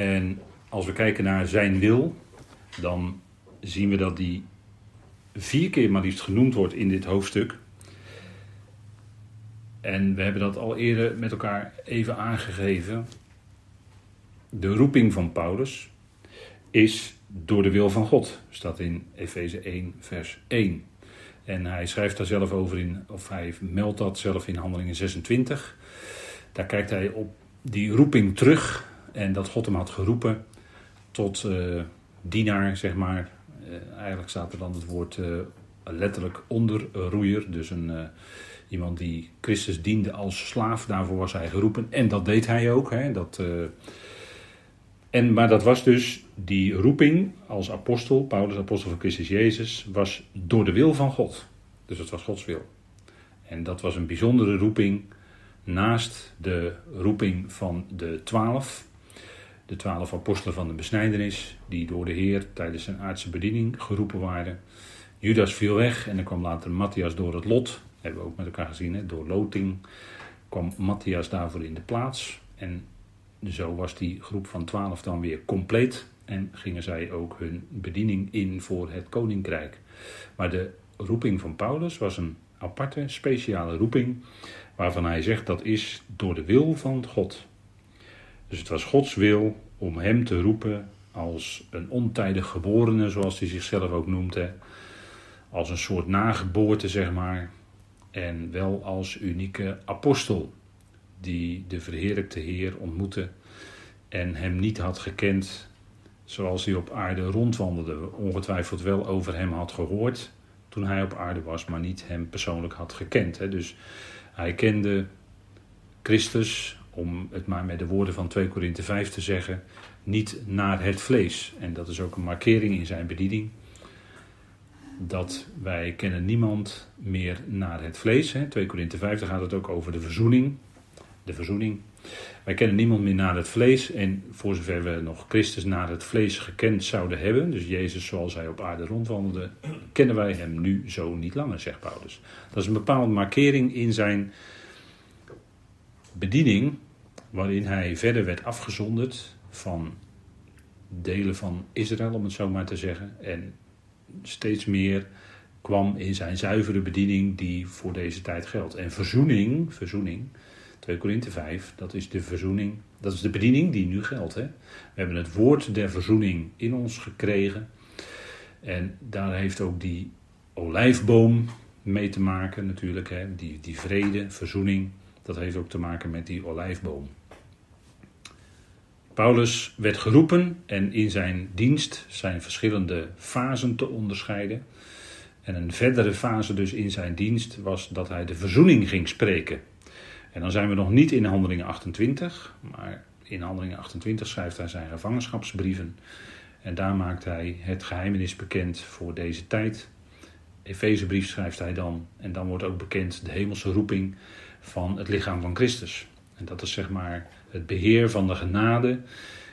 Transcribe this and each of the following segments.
En als we kijken naar zijn wil, dan zien we dat die vier keer maar liefst genoemd wordt in dit hoofdstuk. En we hebben dat al eerder met elkaar even aangegeven. De roeping van Paulus is door de wil van God, staat in Efeze 1, vers 1. En hij schrijft daar zelf over in, of hij meldt dat zelf in Handelingen 26. Daar kijkt hij op die roeping terug en dat God hem had geroepen tot uh, dienaar, zeg maar. Uh, eigenlijk staat er dan het woord uh, letterlijk onderroeier, dus een, iemand die Christus diende als slaaf. Daarvoor was hij geroepen en dat deed hij ook. Hè, dat, en, maar dat was dus die roeping als apostel, Paulus, apostel van Christus Jezus, was door de wil van God. Dus het was Gods wil. En dat was een bijzondere roeping naast de roeping van de twaalf. De twaalf apostelen van de besnijdenis, die door de Heer tijdens zijn aardse bediening geroepen waren. Judas viel weg en dan kwam later Matthias door het lot. Hebben we ook met elkaar gezien, hè? door loting kwam Matthias daarvoor in de plaats. En zo was die groep van twaalf dan weer compleet en gingen zij ook hun bediening in voor het koninkrijk. Maar de roeping van Paulus was een aparte, speciale roeping, waarvan hij zegt dat is door de wil van God. Dus het was Gods wil om hem te roepen als een ontijdig geborene, zoals hij zichzelf ook noemt. Als een soort nageboorte, zeg maar. En wel als unieke apostel die de verheerlijkte Heer ontmoette en hem niet had gekend zoals hij op aarde rondwandelde. Ongetwijfeld wel over hem had gehoord toen hij op aarde was, maar niet hem persoonlijk had gekend. Dus hij kende Christus, om het maar met de woorden van 2 Korinthe 5 te zeggen, niet naar het vlees. En dat is ook een markering in zijn bediening dat wij kennen niemand meer naar het vlees. Hè. 2 Korinthe 5, daar gaat het ook over de verzoening. De verzoening. Wij kennen niemand meer naar het vlees. En voor zover we nog Christus naar het vlees gekend zouden hebben, dus Jezus zoals hij op aarde rondwandelde, kennen wij hem nu zo niet langer, zegt Paulus. Dat is een bepaalde markering in zijn bediening, waarin hij verder werd afgezonderd van delen van Israël, om het zo maar te zeggen. En steeds meer kwam in zijn zuivere bediening die voor deze tijd geldt. En verzoening, verzoening, 2 Korinthe 5, dat is de verzoening, dat is de bediening die nu geldt. Hè? We hebben het woord der verzoening in ons gekregen. En daar heeft ook die olijfboom mee te maken natuurlijk. Hè? Die, die vrede, verzoening, dat heeft ook te maken met die olijfboom. Paulus werd geroepen en in zijn dienst zijn verschillende fasen te onderscheiden. En een verdere fase dus in zijn dienst was dat hij de verzoening ging spreken. En dan zijn we nog niet in handelingen 28, maar in handelingen 28 schrijft hij zijn gevangenschapsbrieven. En daar maakt hij het geheimenis bekend voor deze tijd. Efezebrief schrijft hij dan. En dan wordt ook bekend de hemelse roeping van het lichaam van Christus. En dat is zeg maar het beheer van de genade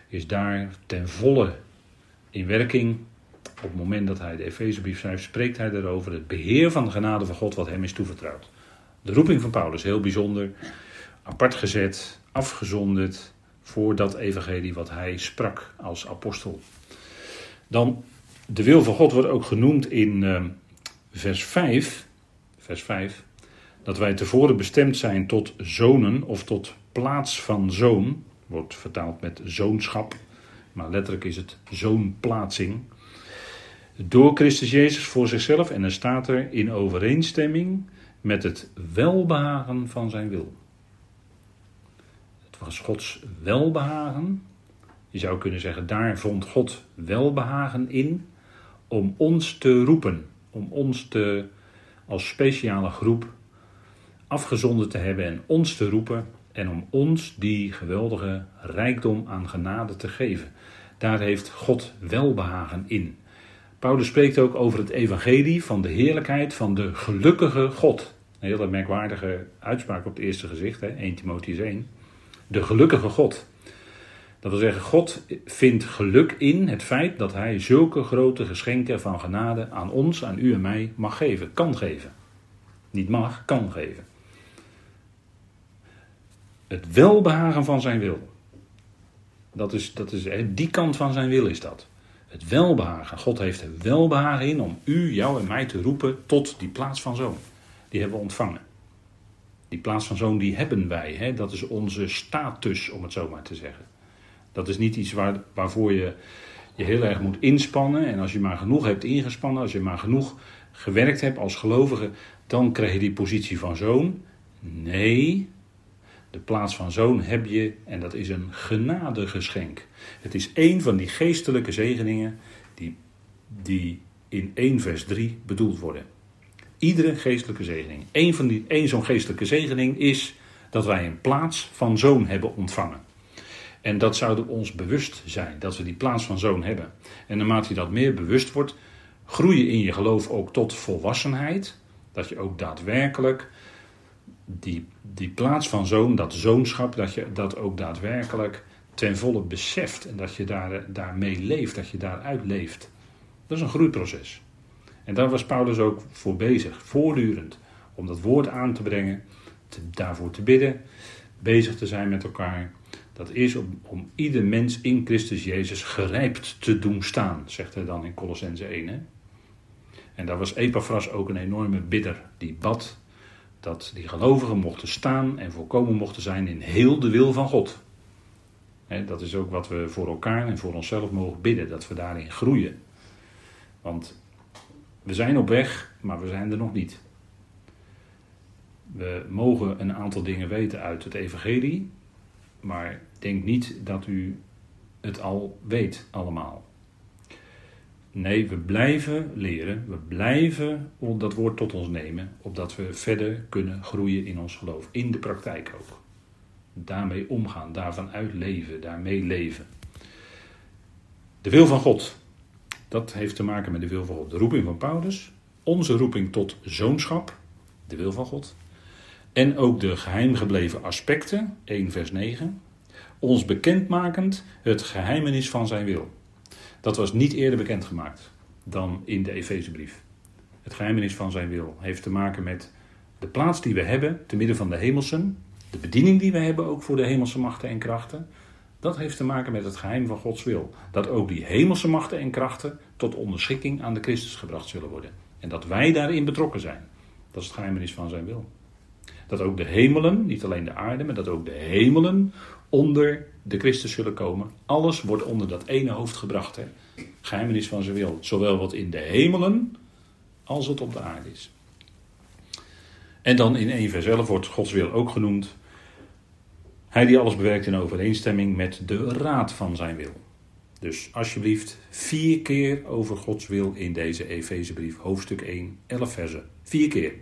is daar ten volle in werking. Op het moment dat hij de Efezebrief schrijft, spreekt hij erover het beheer van de genade van God wat hem is toevertrouwd. De roeping van Paulus, heel bijzonder, apart gezet, afgezonderd voor dat evangelie wat hij sprak als apostel. Dan, de wil van God wordt ook genoemd in uh, vers 5, vers 5, dat wij tevoren bestemd zijn tot zonen of tot plaats van zoon, wordt vertaald met zoonschap, maar letterlijk is het zoonplaatsing. Door Christus Jezus voor zichzelf en dan staat er in overeenstemming met het welbehagen van zijn wil. Het was Gods welbehagen. Je zou kunnen zeggen, daar vond God welbehagen in om ons te roepen, om ons te, als speciale groep afgezonden te hebben en ons te roepen en om ons die geweldige rijkdom aan genade te geven. Daar heeft God welbehagen in. Paulus spreekt ook over het evangelie van de heerlijkheid van de gelukkige God. Een hele merkwaardige uitspraak op het eerste gezicht, hè? 1 Timotheus 1. De gelukkige God. Dat wil zeggen, God vindt geluk in het feit dat Hij zulke grote geschenken van genade aan ons, aan u en mij mag geven, kan geven. Niet mag, kan geven. Het welbehagen van zijn wil. Dat is, dat is, die kant van zijn wil is dat. Het welbehagen. God heeft er welbehagen in om u, jou en mij te roepen tot die plaats van zoon. Die hebben we ontvangen. Die plaats van zoon, die hebben wij. Hè? Dat is onze status, om het zo maar te zeggen. Dat is niet iets waar, waarvoor je je heel erg moet inspannen. En als je maar genoeg hebt ingespannen, als je maar genoeg gewerkt hebt als gelovige, dan krijg je die positie van zoon. Nee, de plaats van zoon heb je en dat is een genadegeschenk. Het is een van die geestelijke zegeningen die, die in 1 vers 3 bedoeld worden. Iedere geestelijke zegening. Eén van die, één zo'n geestelijke zegening is dat wij een plaats van zoon hebben ontvangen. En dat zouden ons bewust zijn, dat we die plaats van zoon hebben. En naarmate je dat meer bewust wordt, groei je in je geloof ook tot volwassenheid. Dat je ook daadwerkelijk die, die plaats van zoon, dat zoonschap, dat je dat ook daadwerkelijk ten volle beseft. En dat je daar, daarmee leeft, dat je daaruit leeft. Dat is een groeiproces. En daar was Paulus ook voor bezig, voortdurend, om dat woord aan te brengen, te, daarvoor te bidden, bezig te zijn met elkaar. Dat is om, om ieder mens in Christus Jezus gerijpt te doen staan, zegt hij dan in Colossense 1. Hè? En daar was Epaphras ook een enorme bidder, die bad dat die gelovigen mochten staan en volkomen mochten zijn in heel de wil van God. dat is ook wat we voor elkaar en voor onszelf mogen bidden, dat we daarin groeien. Want we zijn op weg, maar we zijn er nog niet. We mogen een aantal dingen weten uit het Evangelie, maar denk niet dat u het al weet allemaal. Nee, we blijven leren, we blijven dat woord tot ons nemen, opdat we verder kunnen groeien in ons geloof, in de praktijk ook. Daarmee omgaan, daarvan uitleven, daarmee leven. De wil van God, dat heeft te maken met de wil van God. De roeping van Paulus, onze roeping tot zoonschap, de wil van God. En ook de geheimgebleven aspecten, 1 vers 9. Ons bekendmakend het geheimenis van zijn wil. Dat was niet eerder bekendgemaakt dan in de Efezebrief. Het geheimenis van zijn wil heeft te maken met de plaats die we hebben te midden van de hemelsen, de bediening die we hebben ook voor de hemelse machten en krachten. Dat heeft te maken met het geheim van Gods wil. Dat ook die hemelse machten en krachten tot onderschikking aan de Christus gebracht zullen worden. En dat wij daarin betrokken zijn. Dat is het geheimenis van zijn wil. Dat ook de hemelen, niet alleen de aarde, maar dat ook de hemelen onder de Christus zullen komen. Alles wordt onder dat ene hoofd gebracht. Hè? Geheimenis van zijn wil. Zowel wat in de hemelen als wat op de aarde is. En dan in 1 vers 11 wordt Gods wil ook genoemd. Hij die alles bewerkt in overeenstemming met de raad van zijn wil. Dus alsjeblieft vier keer over Gods wil in deze Efezebrief, hoofdstuk 1, 11 versen. Vier keer.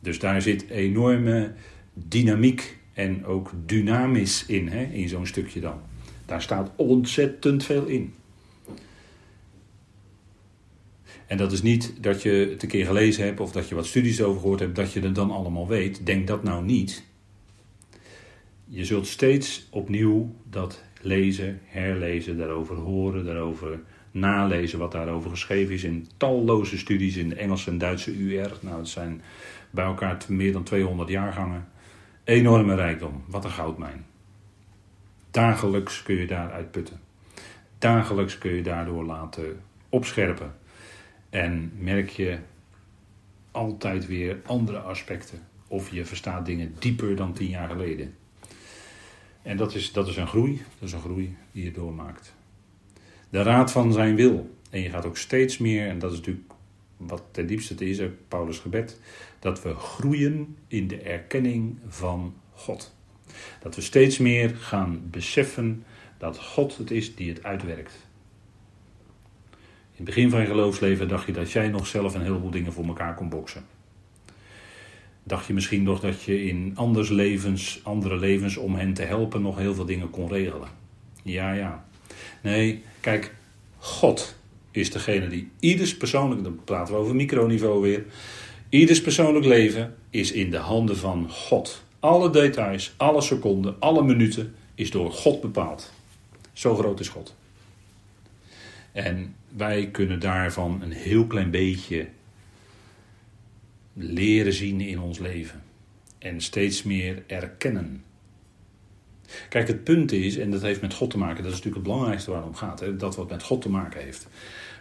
Dus daar zit enorme dynamiek en ook dynamisch in, hè, in zo'n stukje dan. Daar staat ontzettend veel in. En dat is niet dat je het een keer gelezen hebt of dat je wat studies over gehoord hebt, dat je het dan allemaal weet. Denk dat nou niet. Je zult steeds opnieuw dat lezen, herlezen, daarover horen, daarover nalezen wat daarover geschreven is in talloze studies in de Engelse en Duitse UR. Nou, het zijn bij elkaar meer dan 200 jaargangen. Enorme rijkdom, wat een goudmijn. Dagelijks kun je daaruit putten. Dagelijks kun je daardoor laten opscherpen. En merk je altijd weer andere aspecten. Of je verstaat dingen dieper dan tien jaar geleden. En dat is, dat is een groei. Dat is een groei die je doormaakt. De raad van zijn wil. En je gaat ook steeds meer, en dat is natuurlijk wat ten diepste is, Paulus' gebed, dat we groeien in de erkenning van God. Dat we steeds meer gaan beseffen dat God het is die het uitwerkt. In het begin van je geloofsleven dacht je dat jij nog zelf een heleboel dingen voor elkaar kon boksen. Dacht je misschien nog dat je in anders levens, andere levens om hen te helpen nog heel veel dingen kon regelen. Ja, ja. Nee, kijk, God is degene die ieders persoonlijk, dan praten we over microniveau weer, ieders persoonlijk leven is in de handen van God. Alle details, alle seconden, alle minuten is door God bepaald. Zo groot is God. En wij kunnen daarvan een heel klein beetje leren zien in ons leven. En steeds meer erkennen. Kijk, het punt is, en dat heeft met God te maken, dat is natuurlijk het belangrijkste waar het om gaat, hè, dat wat met God te maken heeft.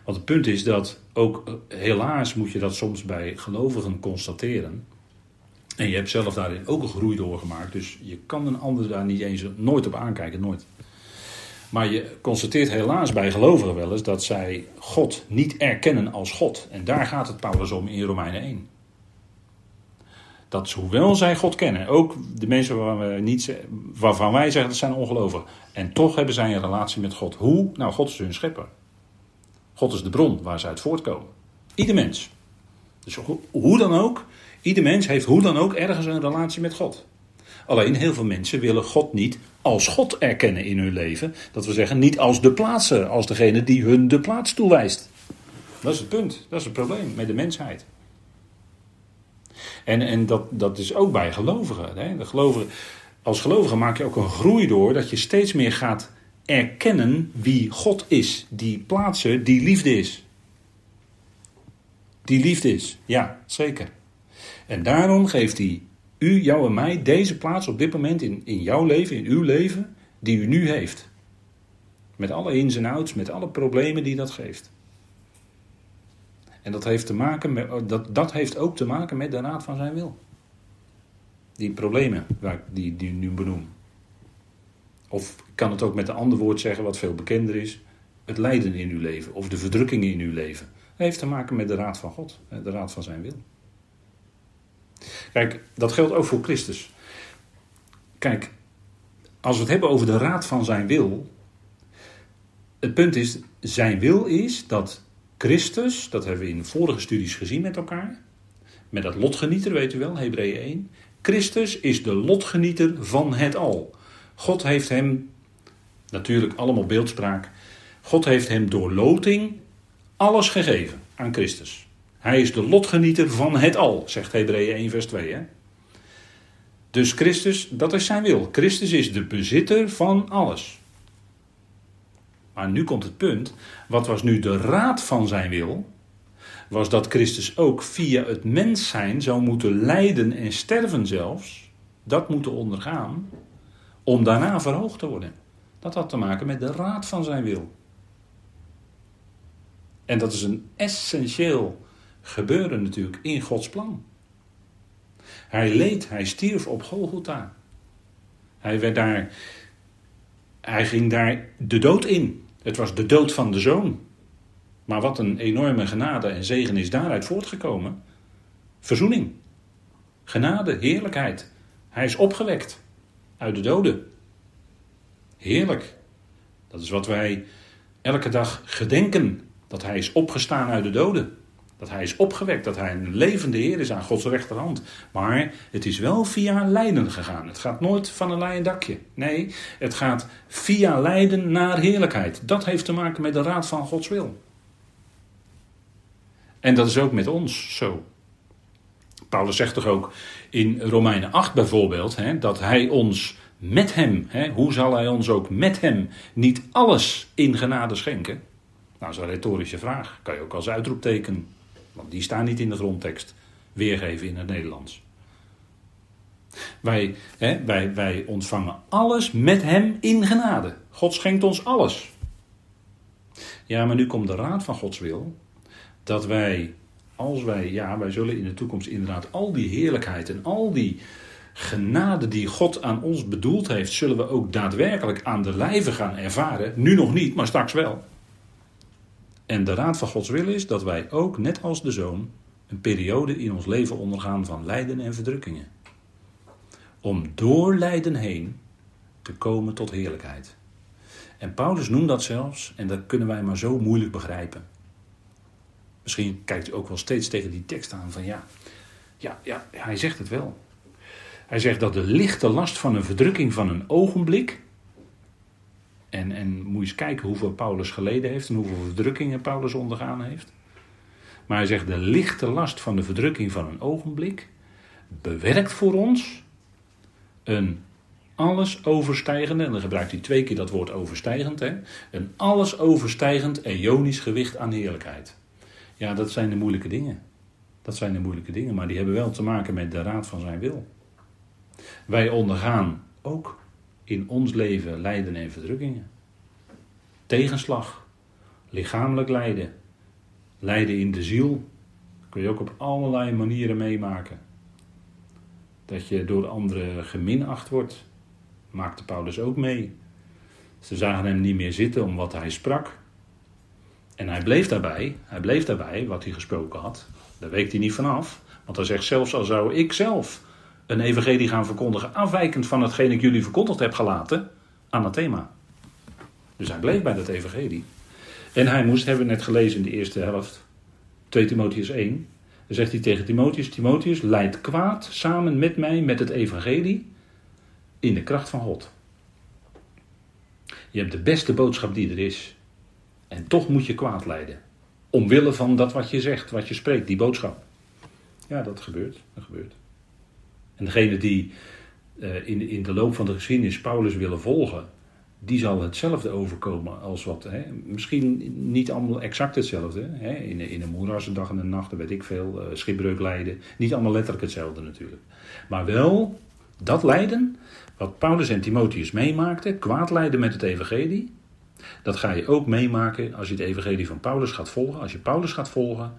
Want het punt is dat ook, helaas moet je dat soms bij gelovigen constateren. En je hebt zelf daarin ook een groei doorgemaakt, dus je kan een ander daar niet eens nooit op aankijken, nooit. Maar je constateert helaas bij gelovigen wel eens dat zij God niet erkennen als God. En daar gaat het Paulus om in Romeinen 1. Dat hoewel zij God kennen, ook de mensen waarvan wij, niet, waarvan wij zeggen dat zijn ongelovigen. En toch hebben zij een relatie met God. Hoe? Nou, God is hun schepper. God is de bron waar ze uit voortkomen. Ieder mens. Dus hoe dan ook, ieder mens heeft hoe dan ook ergens een relatie met God. Alleen heel veel mensen willen God niet als God erkennen in hun leven. Dat we zeggen, niet als de plaatser, als degene die hun de plaats toewijst. Dat is het punt, dat is het probleem met de mensheid. En, en dat, dat is ook bij gelovigen. Hè? De gelovigen. Als gelovige maak je ook een groei door dat je steeds meer gaat erkennen wie God is. Die plaatser, die liefde is. Die liefde is, ja, zeker. En daarom geeft hij u, jou en mij deze plaats op dit moment in, in jouw leven, in uw leven, die u nu heeft. Met alle ins en outs, met alle problemen die dat geeft. En dat heeft, te maken met, dat, dat heeft ook te maken met de raad van zijn wil. Die problemen waar ik die, die nu benoem. Of ik kan het ook met een ander woord zeggen wat veel bekender is. Het lijden in uw leven of de verdrukkingen in uw leven. Dat heeft te maken met de raad van God, de raad van zijn wil. Kijk, dat geldt ook voor Christus. Kijk, als we het hebben over de raad van zijn wil. Het punt is, zijn wil is dat Christus, dat hebben we in vorige studies gezien met elkaar. Met dat lotgenieter, weet u wel, Hebreeën 1. Christus is de lotgenieter van het al. God heeft hem, natuurlijk allemaal beeldspraak. God heeft hem door loting alles gegeven aan Christus. Hij is de lotgenieter van het al, zegt Hebreeën 1 vers 2. Hè? Dus Christus, dat is zijn wil. Christus is de bezitter van alles. Maar nu komt het punt, wat was nu de raad van zijn wil? Was dat Christus ook via het mens zijn zou moeten lijden en sterven zelfs, dat moeten ondergaan, om daarna verhoogd te worden. Dat had te maken met de raad van zijn wil. En dat is een essentieel gebeuren natuurlijk in Gods plan. Hij leed, hij stierf op Golgotha. Hij, werd daar, hij ging daar de dood in. Het was de dood van de zoon. Maar wat een enorme genade en zegen is daaruit voortgekomen. Verzoening. Genade, heerlijkheid. Hij is opgewekt uit de doden. Heerlijk. Dat is wat wij elke dag gedenken. Dat hij is opgestaan uit de doden. Dat hij is opgewekt, dat hij een levende Heer is aan Gods rechterhand. Maar het is wel via lijden gegaan. Het gaat nooit van een leien dakje. Nee, het gaat via lijden naar heerlijkheid. Dat heeft te maken met de raad van Gods wil. En dat is ook met ons zo. Paulus zegt toch ook in Romeinen 8 bijvoorbeeld, hè, dat hij ons met hem, hè, hoe zal hij ons ook met hem niet alles in genade schenken? Nou, dat is een retorische vraag. Kan je ook als uitroepteken want die staan niet in de grondtekst weergeven in het Nederlands. Wij, hè, wij, wij ontvangen alles met Hem in genade. God schenkt ons alles. Ja, maar nu komt de raad van Gods wil. Dat wij, als wij, ja, wij zullen in de toekomst inderdaad al die heerlijkheid en al die genade die God aan ons bedoeld heeft, zullen we ook daadwerkelijk aan de lijve gaan ervaren. Nu nog niet, maar straks wel. En de raad van Gods wil is dat wij ook, net als de zoon, een periode in ons leven ondergaan van lijden en verdrukkingen. Om door lijden heen te komen tot heerlijkheid. En Paulus noemt dat zelfs, en dat kunnen wij maar zo moeilijk begrijpen. Misschien kijkt u ook wel steeds tegen die tekst aan van ja, ja, ja, hij zegt het wel. Hij zegt dat de lichte last van een verdrukking van een ogenblik en, en moet je eens kijken hoeveel Paulus geleden heeft en hoeveel verdrukkingen Paulus ondergaan heeft. Maar hij zegt, de lichte last van de verdrukking van een ogenblik bewerkt voor ons een alles overstijgende, en dan gebruikt hij twee keer dat woord overstijgend, hè, een alles overstijgend eonisch gewicht aan heerlijkheid. Ja, dat zijn de moeilijke dingen. Dat zijn de moeilijke dingen, maar die hebben wel te maken met de raad van zijn wil. Wij ondergaan ook in ons leven lijden en verdrukkingen. Tegenslag, lichamelijk lijden, lijden in de ziel, kun je ook op allerlei manieren meemaken. Dat je door anderen geminacht wordt, maakte Paulus ook mee. Ze zagen hem niet meer zitten om wat hij sprak. En hij bleef daarbij, hij bleef daarbij wat hij gesproken had. Daar week hij niet vanaf. Want hij zegt zelfs al zou ik zelf een evangelie gaan verkondigen afwijkend van hetgeen ik jullie verkondigd heb gelaten, anathema. Dus hij bleef bij dat evangelie. En hij moest, hebben we net gelezen in de eerste helft, 2 Timotheus 1. Dan zegt hij tegen Timotheus, Timotheus, leid kwaad samen met mij met het evangelie in de kracht van God. Je hebt de beste boodschap die er is. En toch moet je kwaad leiden. Omwille van dat wat je zegt, wat je spreekt, die boodschap. Ja, dat gebeurt. Dat gebeurt. En degene die uh, in, in de loop van de geschiedenis Paulus willen volgen, die zal hetzelfde overkomen als wat. Hè, misschien niet allemaal exact hetzelfde. Hè, in, in een moeras, een dag en een nacht, weet ik veel. Uh, schipbreuk lijden. Niet allemaal letterlijk hetzelfde natuurlijk. Maar wel dat lijden, wat Paulus en Timotheus meemaakten, kwaad lijden met het evangelie. Dat ga je ook meemaken als je het evangelie van Paulus gaat volgen. Als je Paulus gaat volgen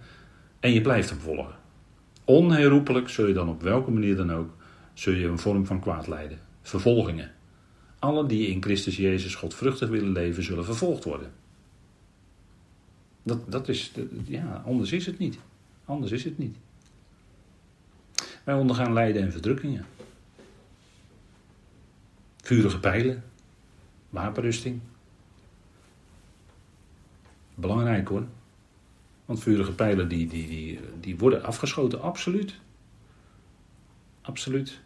en je blijft hem volgen. Onherroepelijk zul je dan op welke manier dan ook, zul je een vorm van kwaad lijden. Vervolgingen. Allen die in Christus Jezus godvruchtig willen leven, zullen vervolgd worden. Dat, dat is, ja, anders is het niet. Anders is het niet. Wij ondergaan lijden en verdrukkingen. Vurige pijlen, wapenrusting. Belangrijk hoor. Want vurige pijlen die, die, die, die worden afgeschoten, absoluut. Absoluut.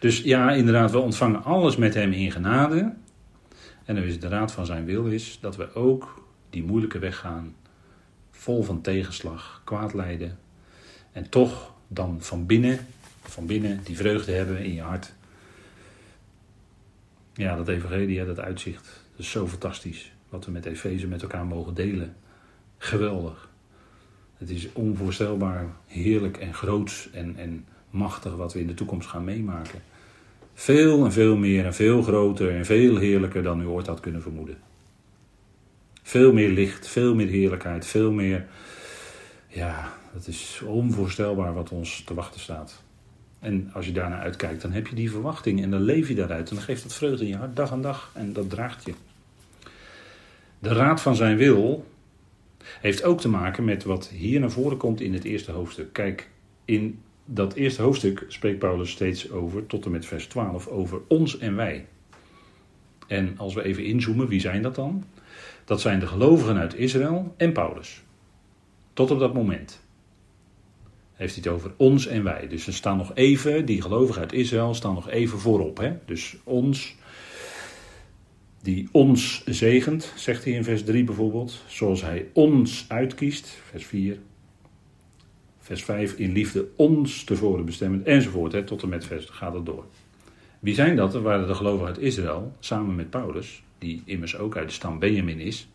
Dus ja, inderdaad, we ontvangen alles met hem in genade. En dan is de raad van zijn wil is dat we ook die moeilijke weg gaan, vol van tegenslag, kwaad lijden. En toch dan van binnen, van binnen die vreugde hebben in je hart. Ja, dat evangelie, dat uitzicht, dat is zo fantastisch. Wat we met Efeze met elkaar mogen delen. Geweldig. Het is onvoorstelbaar heerlijk en groots en, en machtig wat we in de toekomst gaan meemaken. Veel en veel meer en veel groter en veel heerlijker dan u ooit had kunnen vermoeden. Veel meer licht, veel meer heerlijkheid, veel meer. Ja, het is onvoorstelbaar wat ons te wachten staat. En als je daarnaar uitkijkt, dan heb je die verwachting en dan leef je daaruit. En dan geeft dat vreugde in je hart dag aan dag en dat draagt je. De raad van zijn wil heeft ook te maken met wat hier naar voren komt in het eerste hoofdstuk. Kijk, in dat eerste hoofdstuk spreekt Paulus steeds over, tot en met vers 12, over ons en wij. En als we even inzoomen, wie zijn dat dan? Dat zijn de gelovigen uit Israël en Paulus. Tot op dat moment. Heeft hij het over ons en wij. Dus er staan nog even, die gelovigen uit Israël staan nog even voorop. Hè? Dus ons die ons zegent, zegt hij in vers 3 bijvoorbeeld, zoals hij ons uitkiest, vers 4. Vers 5, in liefde ons tevoren bestemmen, enzovoort, hè, tot en met vers gaat het door. Wie zijn dat? Dat waren de gelovigen uit Israël, samen met Paulus, die immers ook uit de stam Benjamin is.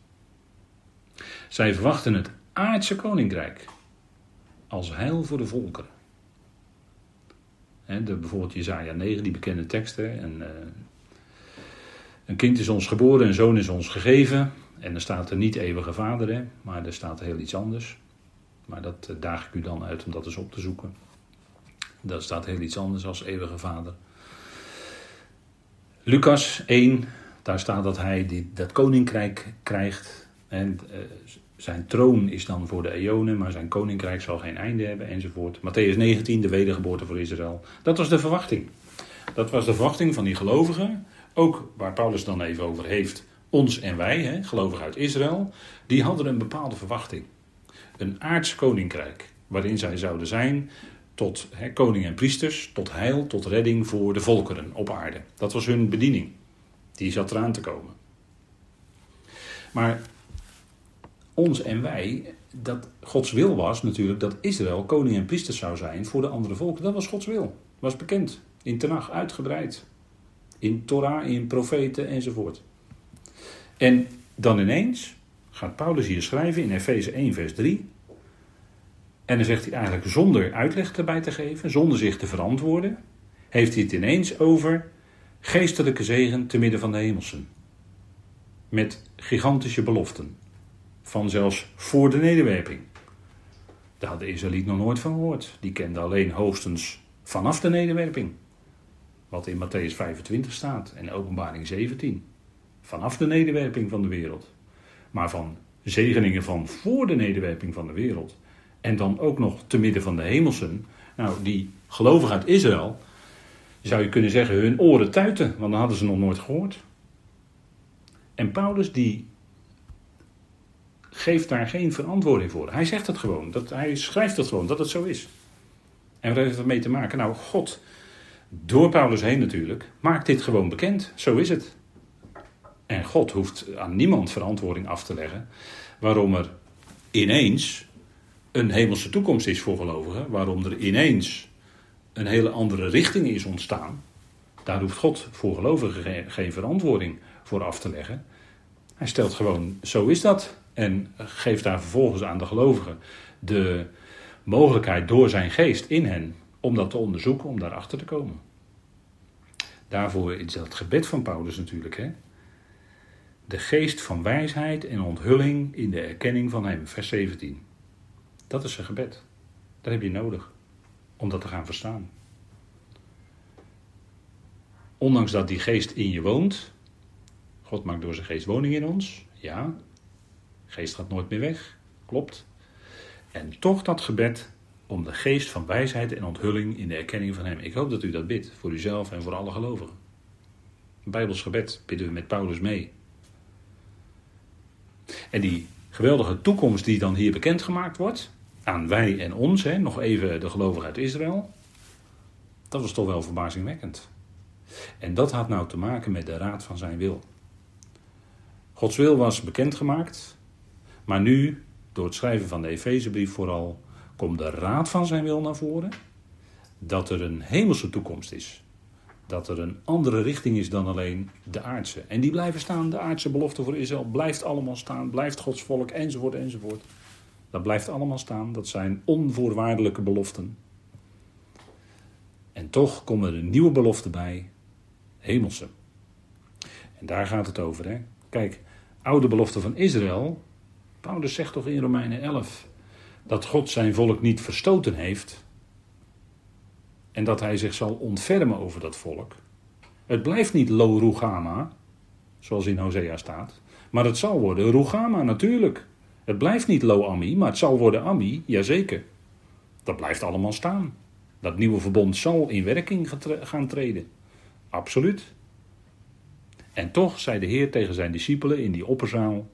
Zij verwachten het aardse koninkrijk als heil voor de volkeren. De, bijvoorbeeld Jezaja 9, die bekende teksten, en uh, een kind is ons geboren, een zoon is ons gegeven. En er staat er niet eeuwige vader, hè, maar er staat heel iets anders. Maar dat eh, daag ik u dan uit om dat eens op te zoeken. Daar staat heel iets anders als eeuwige vader. Lucas 1, daar staat dat hij dat koninkrijk krijgt. En uh, zijn troon is dan voor de eonen, maar zijn koninkrijk zal geen einde hebben enzovoort. Matthäus 19, de wedergeboorte voor Israël. Dat was de verwachting. Dat was de verwachting van die gelovigen ook waar Paulus dan even over heeft, ons en wij, hè, gelovigen uit Israël, die hadden een bepaalde verwachting. Een aards koninkrijk, waarin zij zouden zijn tot hè, koning en priesters, tot heil, tot redding voor de volkeren op aarde. Dat was hun bediening. Die zat eraan te komen. Maar ons en wij, dat Gods wil was natuurlijk dat Israël koning en priester zou zijn voor de andere volken. Dat was Gods wil. Was bekend. In Tenach uitgebreid in Torah, in profeten enzovoort. En dan ineens gaat Paulus hier schrijven in Efeze 1, vers 3. En dan zegt hij eigenlijk zonder uitleg erbij te geven, zonder zich te verantwoorden, heeft hij het ineens over geestelijke zegen te midden van de hemelsen. Met gigantische beloften. Van zelfs voor de nederwerping. Daar had de Israëliet nog nooit van gehoord. Die kende alleen hoogstens vanaf de nederwerping. Wat in Matthäus 25 staat en Openbaring 17. Vanaf de nederwerping van de wereld. Maar van zegeningen van voor de nederwerping van de wereld. En dan ook nog te midden van de hemelsen. Nou, die gelovigen uit Israël, zou je kunnen zeggen, hun oren tuiten, want dan hadden ze nog nooit gehoord. En Paulus die geeft daar geen verantwoording voor. Hij zegt het gewoon, dat, hij schrijft het gewoon, dat het zo is. En wat heeft het mee te maken? Nou, God, door Paulus heen natuurlijk, maakt dit gewoon bekend. Zo is het. En God hoeft aan niemand verantwoording af te leggen waarom er ineens een hemelse toekomst is voor gelovigen, waarom er ineens een hele andere richting is ontstaan. Daar hoeft God voor gelovigen geen verantwoording voor af te leggen. Hij stelt gewoon, zo is dat. En geeft daar vervolgens aan de gelovigen de mogelijkheid door zijn geest in hen om dat te onderzoeken, om daarachter te komen. Daarvoor is dat gebed van Paulus natuurlijk. Hè? De geest van wijsheid en onthulling in de erkenning van hem, vers 17. Dat is zijn gebed. Dat heb je nodig om dat te gaan verstaan. Ondanks dat die geest in je woont, God maakt door zijn geest woning in ons, ja, geest gaat nooit meer weg, klopt. En toch dat gebed om de geest van wijsheid en onthulling in de erkenning van Hem. Ik hoop dat u dat bidt, voor uzelf en voor alle gelovigen. Bijbels gebed bidden we met Paulus mee. En die geweldige toekomst die dan hier bekendgemaakt wordt, aan wij en ons, hè, nog even de gelovigen uit Israël, dat was toch wel verbazingwekkend. En dat had nou te maken met de raad van zijn wil. Gods wil was bekendgemaakt, maar nu, door het schrijven van de Efezebrief vooral, komt de raad van zijn wil naar voren. Dat er een hemelse toekomst is. Dat er een andere richting is dan alleen de aardse. En die blijven staan, de aardse belofte voor Israël blijft allemaal staan, blijft Gods volk enzovoort enzovoort. Dat blijft allemaal staan, dat zijn onvoorwaardelijke beloften. En toch komen er nieuwe beloften bij, hemelse. En daar gaat het over. Hè? Kijk, oude belofte van Israël. Paulus zegt toch in Romeinen 11 dat God zijn volk niet verstoten heeft. En dat hij zich zal ontfermen over dat volk. Het blijft niet Lo Rugama, zoals in Hosea staat. Maar het zal worden Rugama natuurlijk. Het blijft niet Lo Ami, maar het zal worden Ami, jazeker. Dat blijft allemaal staan. Dat nieuwe verbond zal in werking gaan treden. Absoluut. En toch zei de Heer tegen zijn discipelen in die opperzaal: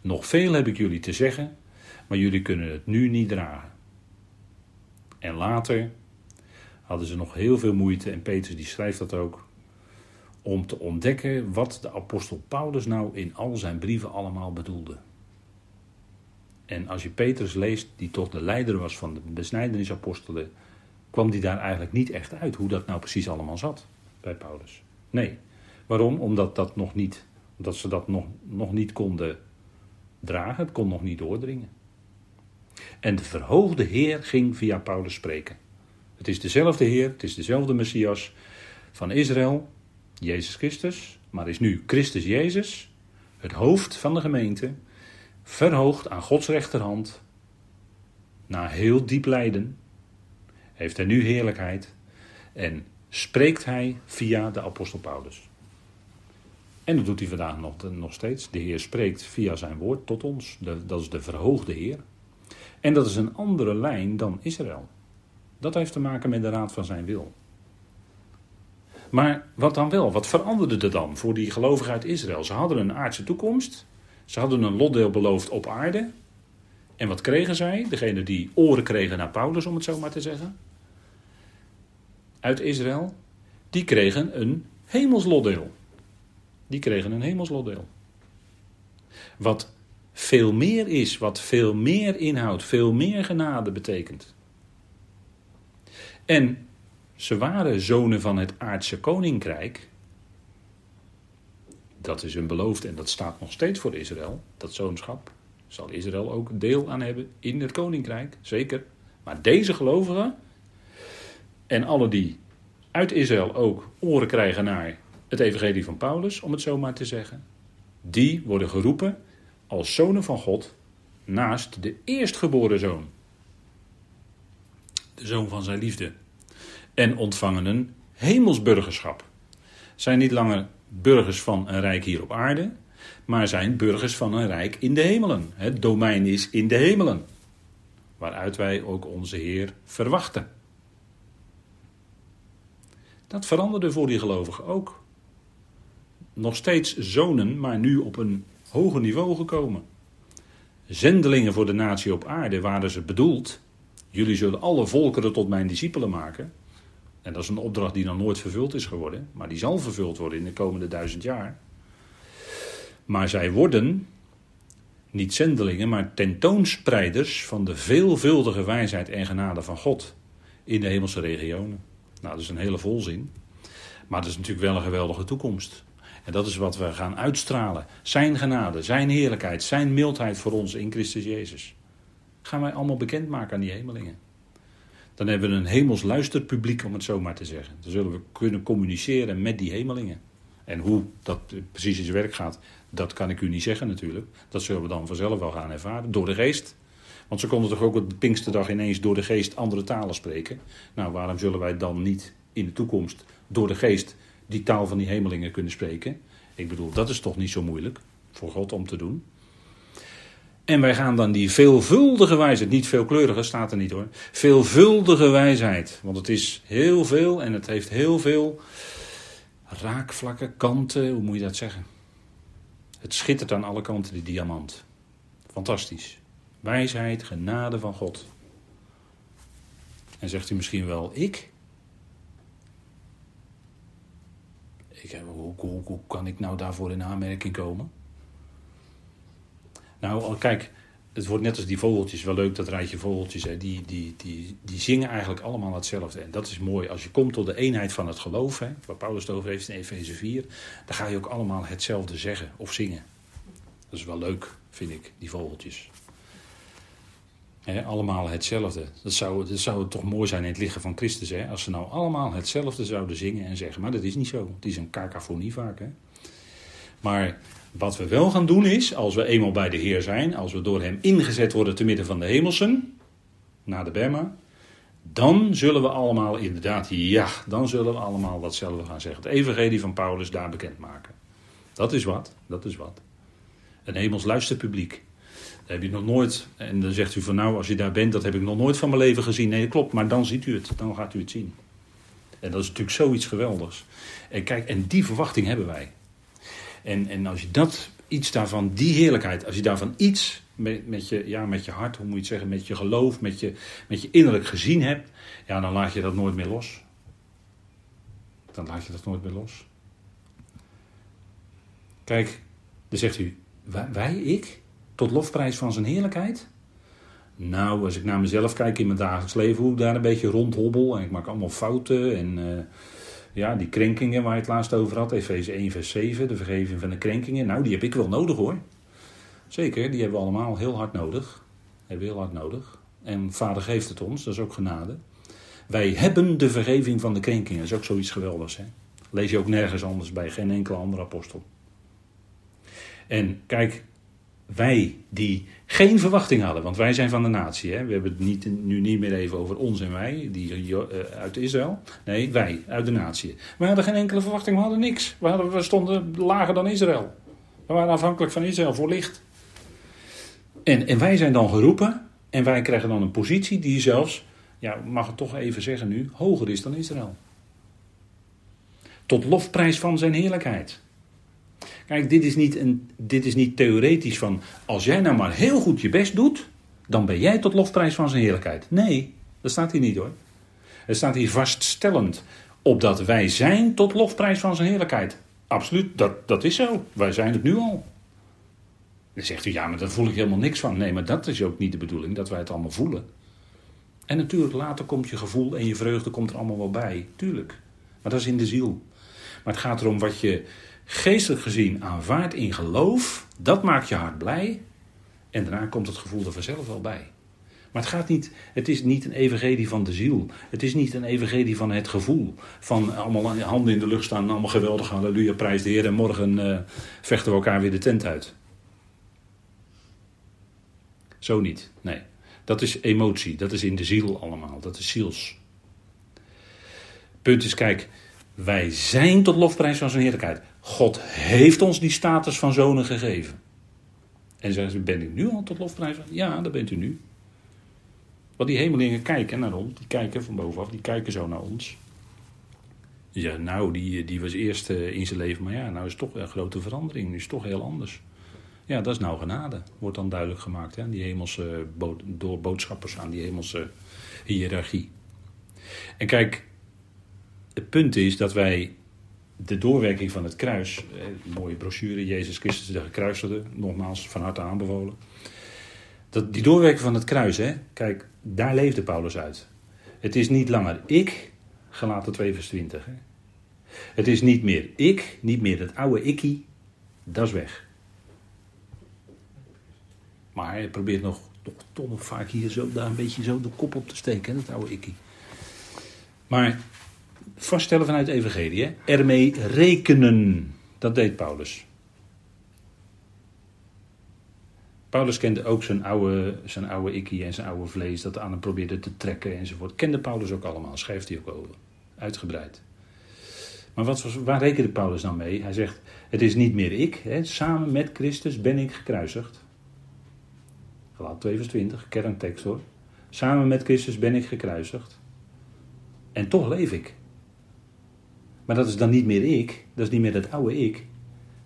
Nog veel heb ik jullie te zeggen, maar jullie kunnen het nu niet dragen. En later hadden ze nog heel veel moeite, en Petrus die schrijft dat ook, om te ontdekken wat de apostel Paulus nou in al zijn brieven allemaal bedoelde. En als je Petrus leest, die toch de leider was van de besnijdenisapostelen, kwam die daar eigenlijk niet echt uit hoe dat nou precies allemaal zat bij Paulus. Nee. Waarom? Omdat, dat nog niet, omdat ze dat nog, nog niet konden dragen, het kon nog niet doordringen. En de verhoogde Heer ging via Paulus spreken. Het is dezelfde Heer, het is dezelfde Messias van Israël, Jezus Christus, maar is nu Christus Jezus, het hoofd van de gemeente, verhoogd aan Gods rechterhand, na heel diep lijden, heeft hij nu heerlijkheid en spreekt hij via de apostel Paulus. En dat doet hij vandaag nog, nog steeds. De Heer spreekt via zijn woord tot ons. dat is de verhoogde Heer. En dat is een andere lijn dan Israël. Dat heeft te maken met de raad van zijn wil. Maar wat dan wel? Wat veranderde er dan voor die gelovigen uit Israël? Ze hadden een aardse toekomst. Ze hadden een lotdeel beloofd op aarde. En wat kregen zij? Degene die oren kregen naar Paulus, om het zo maar te zeggen. Uit Israël. Die kregen een hemelslotdeel. Die kregen een hemelslotdeel. Wat veel meer is, wat veel meer inhoudt, veel meer genade betekent. En ze waren zonen van het aardse koninkrijk. Dat is een beloofd en dat staat nog steeds voor Israël, dat zoonschap. Zal Israël ook deel aan hebben in het koninkrijk, zeker. Maar deze gelovigen en alle die uit Israël ook oren krijgen naar het evangelie van Paulus, om het zo maar te zeggen. Die worden geroepen als zonen van God naast de eerstgeboren zoon. De zoon van zijn liefde. En ontvangen een hemelsburgerschap. Zijn niet langer burgers van een rijk hier op aarde, maar zijn burgers van een rijk in de hemelen. Het domein is in de hemelen, waaruit wij ook onze Heer verwachten. Dat veranderde voor die gelovigen ook. Nog steeds zonen, maar nu op een hoger niveau gekomen. Zendelingen voor de natie op aarde waren ze bedoeld. Jullie zullen alle volkeren tot mijn discipelen maken. En dat is een opdracht die nog nooit vervuld is geworden, maar die zal vervuld worden in de komende duizend jaar. Maar zij worden niet zendelingen, maar tentoonspreiders van de veelvuldige wijsheid en genade van God in de hemelse regionen. Nou, dat is een hele volzin. Maar dat is natuurlijk wel een geweldige toekomst. En dat is wat we gaan uitstralen. Zijn genade, zijn heerlijkheid, zijn mildheid voor ons in Christus Jezus. Gaan wij allemaal bekendmaken aan die hemelingen. Dan hebben we een hemels luisterpubliek, om het zo maar te zeggen. Dan zullen we kunnen communiceren met die hemelingen. En hoe dat precies in zijn werk gaat, dat kan ik u niet zeggen natuurlijk. Dat zullen we dan vanzelf wel gaan ervaren, door de geest. Want ze konden toch ook op de Pinksterdag ineens door de geest andere talen spreken. Nou, waarom zullen wij dan niet in de toekomst door de geest die taal van die hemelingen kunnen spreken? Ik bedoel, dat is toch niet zo moeilijk voor God om te doen. En wij gaan dan die veelvuldige wijsheid, niet veelkleurige staat er niet hoor, veelvuldige wijsheid, want het is heel veel en het heeft heel veel raakvlakken, kanten, hoe moet je dat zeggen? Het schittert aan alle kanten, die diamant. Fantastisch. Wijsheid, genade van God. En zegt u misschien wel, ik? Ik hoe, hoe, hoe kan ik nou daarvoor in aanmerking komen? Nou, kijk, het wordt net als die vogeltjes, wel leuk dat rijtje vogeltjes, hè, die, die, die, die zingen eigenlijk allemaal hetzelfde. En dat is mooi. Als je komt tot de eenheid van het geloof, hè, waar Paulus het over heeft in Efeze 4, dan ga je ook allemaal hetzelfde zeggen of zingen. Dat is wel leuk, vind ik, die vogeltjes. Allemaal hetzelfde. Dat zou, dat zou toch mooi zijn in het lichaam van Christus, hè, als ze nou allemaal hetzelfde zouden zingen en zeggen. Maar dat is niet zo. Het is een cacophonie vaak. Hè. Maar wat we wel gaan doen is, als we eenmaal bij de Heer zijn, als we door Hem ingezet worden te midden van de hemelsen, naar de Bema, dan zullen we allemaal inderdaad, ja, dan zullen we allemaal datzelfde gaan zeggen. Het evangelie van Paulus daar bekendmaken. Dat is wat, dat is wat. Een hemels luisterpubliek. Heb je nog nooit, en dan zegt u van nou, als je daar bent, dat heb ik nog nooit van mijn leven gezien. Nee, dat klopt, maar dan ziet u het, dan gaat u het zien. En dat is natuurlijk zoiets geweldigs. En kijk, en die verwachting hebben wij. En, en als je dat, iets daarvan, die heerlijkheid, als je daarvan iets met, met, je, ja, met je hart, hoe moet je het zeggen, met je geloof, met je, met je innerlijk gezien hebt, ja, dan laat je dat nooit meer los. Dan laat je dat nooit meer los. Kijk, dan zegt u, wij, ik, tot lofprijs van zijn heerlijkheid? Nou, als ik naar mezelf kijk in mijn dagelijks leven, hoe ik daar een beetje rondhobbel en ik maak allemaal fouten en... Uh, ja, die krenkingen waar je het laatst over had, Efeze 1 vers 7, de vergeving van de krenkingen. Nou, die heb ik wel nodig hoor. Zeker, die hebben we allemaal heel hard nodig. Hebben we heel hard nodig. En vader geeft het ons, dat is ook genade. Wij hebben de vergeving van de krenkingen. Dat is ook zoiets geweldigs. Hè? Lees je ook nergens anders bij, geen enkele andere apostel. En kijk, wij die geen verwachting hadden, want wij zijn van de natie. Hè? We hebben het niet, nu niet meer even over ons en wij, die uh, uit Israël. Nee, wij, uit de natie. We hadden geen enkele verwachting, we hadden niks. We stonden lager dan Israël. We waren afhankelijk van Israël voor licht. En, en wij zijn dan geroepen en wij krijgen dan een positie die zelfs, ja, mag het toch even zeggen nu, hoger is dan Israël. Tot lofprijs van zijn heerlijkheid. Kijk, dit is, niet een, dit is niet theoretisch van als jij nou maar heel goed je best doet, dan ben jij tot lofprijs van zijn heerlijkheid. Nee, dat staat hier niet hoor. Het staat hier vaststellend. Opdat wij zijn tot lofprijs van zijn heerlijkheid. Absoluut, dat, dat is zo. Wij zijn het nu al. Dan zegt u, ja, maar daar voel ik helemaal niks van. Nee, maar dat is ook niet de bedoeling, dat wij het allemaal voelen. En natuurlijk, later komt je gevoel en je vreugde komt er allemaal wel bij. Tuurlijk. Maar dat is in de ziel. Maar het gaat erom wat je geestelijk gezien aanvaardt in geloof, dat maakt je hart blij. En daarna komt het gevoel er vanzelf wel bij. Maar het gaat niet, het is niet een evangelie van de ziel. Het is niet een evangelie van het gevoel. Van allemaal handen in de lucht staan, allemaal geweldig, halleluja, prijs de Heer. En morgen uh, vechten we elkaar weer de tent uit. Zo niet, nee. Dat is emotie, dat is in de ziel allemaal, dat is ziels. Punt is, kijk, wij zijn tot lofprijs van zijn heerlijkheid. God heeft ons die status van zonen gegeven. En zeggen ze, ben ik nu al tot lofprijs? Ja, dat bent u nu. Want die hemelingen kijken naar ons, die kijken van bovenaf, die kijken zo naar ons. Zeggen, nou, die, die was eerst eh, in zijn leven, maar ja, nou is het toch een grote verandering, nu is het toch heel anders. Ja, dat is nou genade, wordt dan duidelijk gemaakt, hè, die hemelse, door boodschappers aan die hemelse hiërarchie. En kijk, het punt is dat wij de doorwerking van het kruis, eh, mooie brochure, Jezus Christus de gekruisigde, nogmaals van harte aanbevolen. Dat, die doorwerking van het kruis, hè, kijk, daar leefde Paulus uit. Het is niet langer ik, gelaten 2 vers 20. Hè. Het is niet meer ik, niet meer het oude ikkie, dat is weg. Maar hij probeert nog, toch, toch nog vaak hier zo, daar een beetje zo de kop op te steken, hè, dat oude ikkie. Maar vaststellen vanuit de evangelie, hè, ermee rekenen, dat deed Paulus. Paulus kende ook zijn oude, zijn oude ikkie en zijn oude vlees dat aan hem probeerde te trekken enzovoort. Kende Paulus ook allemaal, schrijft hij ook over. Uitgebreid. Maar wat waar rekende Paulus dan mee? Hij zegt, het is niet meer ik, hè, samen met Christus ben ik gekruisigd. Gelaat 2 vers 20, kerntekst hoor. Samen met Christus ben ik gekruisigd. En toch leef ik. Maar dat is dan niet meer ik, dat is niet meer het oude ik.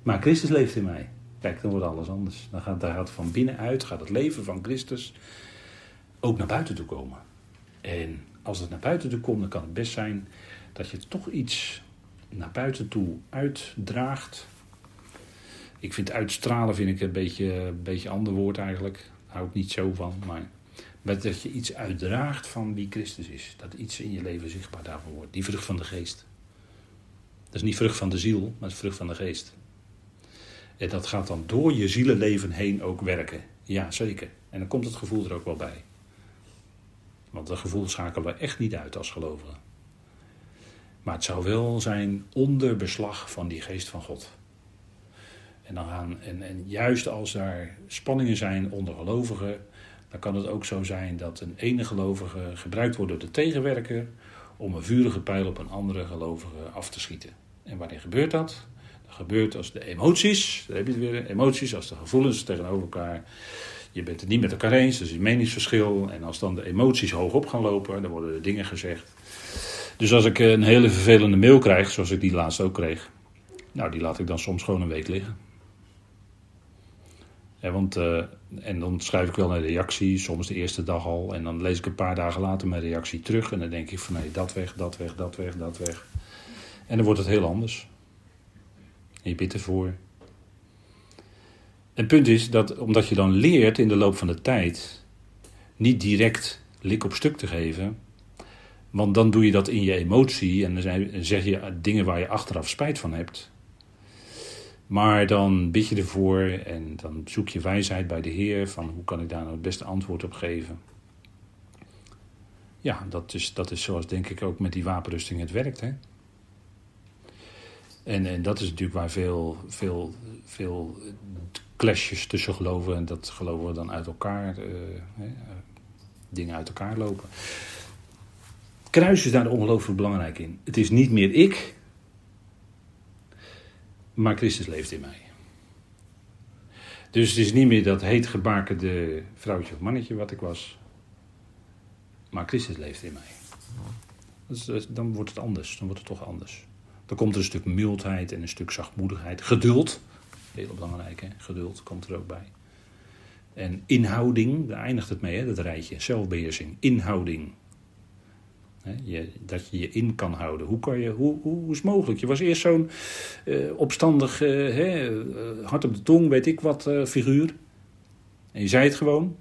Maar Christus leeft in mij. Kijk, dan wordt alles anders. Dan gaat, daar gaat van binnenuit, gaat het leven van Christus ook naar buiten toe komen. En als het naar buiten toe komt, dan kan het best zijn dat je toch iets naar buiten toe uitdraagt. Ik vind uitstralen vind ik een beetje een beetje ander woord eigenlijk. Daar hou ik niet zo van. Maar dat je iets uitdraagt van wie Christus is. Dat iets in je leven zichtbaar daarvoor wordt. Die vrucht van de geest. Dat is niet vrucht van de ziel, maar het is vrucht van de geest. En dat gaat dan door je zielenleven heen ook werken. Ja, zeker. En dan komt het gevoel er ook wel bij. Want dat gevoel schakelen we echt niet uit als gelovigen. Maar het zou wel zijn onder beslag van die geest van God. En, dan gaan, en, en juist als daar spanningen zijn onder gelovigen, dan kan het ook zo zijn dat een ene gelovige gebruikt wordt door de tegenwerker om een vurige pijl op een andere gelovige af te schieten. En wanneer gebeurt dat? gebeurt als de emoties, daar heb je het weer, emoties als de gevoelens tegenover elkaar. Je bent het niet met elkaar eens, er is een meningsverschil. En als dan de emoties hoog op gaan lopen, dan worden er dingen gezegd. Dus als ik een hele vervelende mail krijg, zoals ik die laatst ook kreeg, nou die laat ik dan soms gewoon een week liggen. want, uh, en dan schrijf ik wel een reactie, soms de eerste dag al. En dan lees ik een paar dagen later mijn reactie terug. En dan denk ik van nee, dat weg, dat weg, dat weg, dat weg. En dan wordt het heel anders. En je bidt ervoor. Het punt is dat omdat je dan leert in de loop van de tijd niet direct lik op stuk te geven, want dan doe je dat in je emotie en dan zeg je dingen waar je achteraf spijt van hebt. Maar dan bid je ervoor en dan zoek je wijsheid bij de Heer van hoe kan ik daar nou het beste antwoord op geven. Ja, dat is, dat is zoals denk ik ook met die wapenrusting het werkt. Hè? En, en dat is natuurlijk waar veel, veel, veel clashes tussen geloven en dat geloven dan uit elkaar, uh, dingen uit elkaar lopen. Kruis is daar ongelooflijk belangrijk in. Het is niet meer ik, maar Christus leeft in mij. Dus het is niet meer dat heet gebakende vrouwtje of mannetje wat ik was, maar Christus leeft in mij. Dus, dan wordt het anders, dan wordt het toch anders. Dan komt er een stuk mildheid en een stuk zachtmoedigheid. Geduld, heel belangrijk hè, geduld komt er ook bij. En inhouding, daar eindigt het mee, hè, dat rijtje. Zelfbeheersing, inhouding. je, dat je je in kan houden. Hoe, kan je, hoe, hoe, is mogelijk? Je was eerst zo'n uh, opstandig, uh, hard op de tong, weet ik wat, figuur. En je zei het gewoon.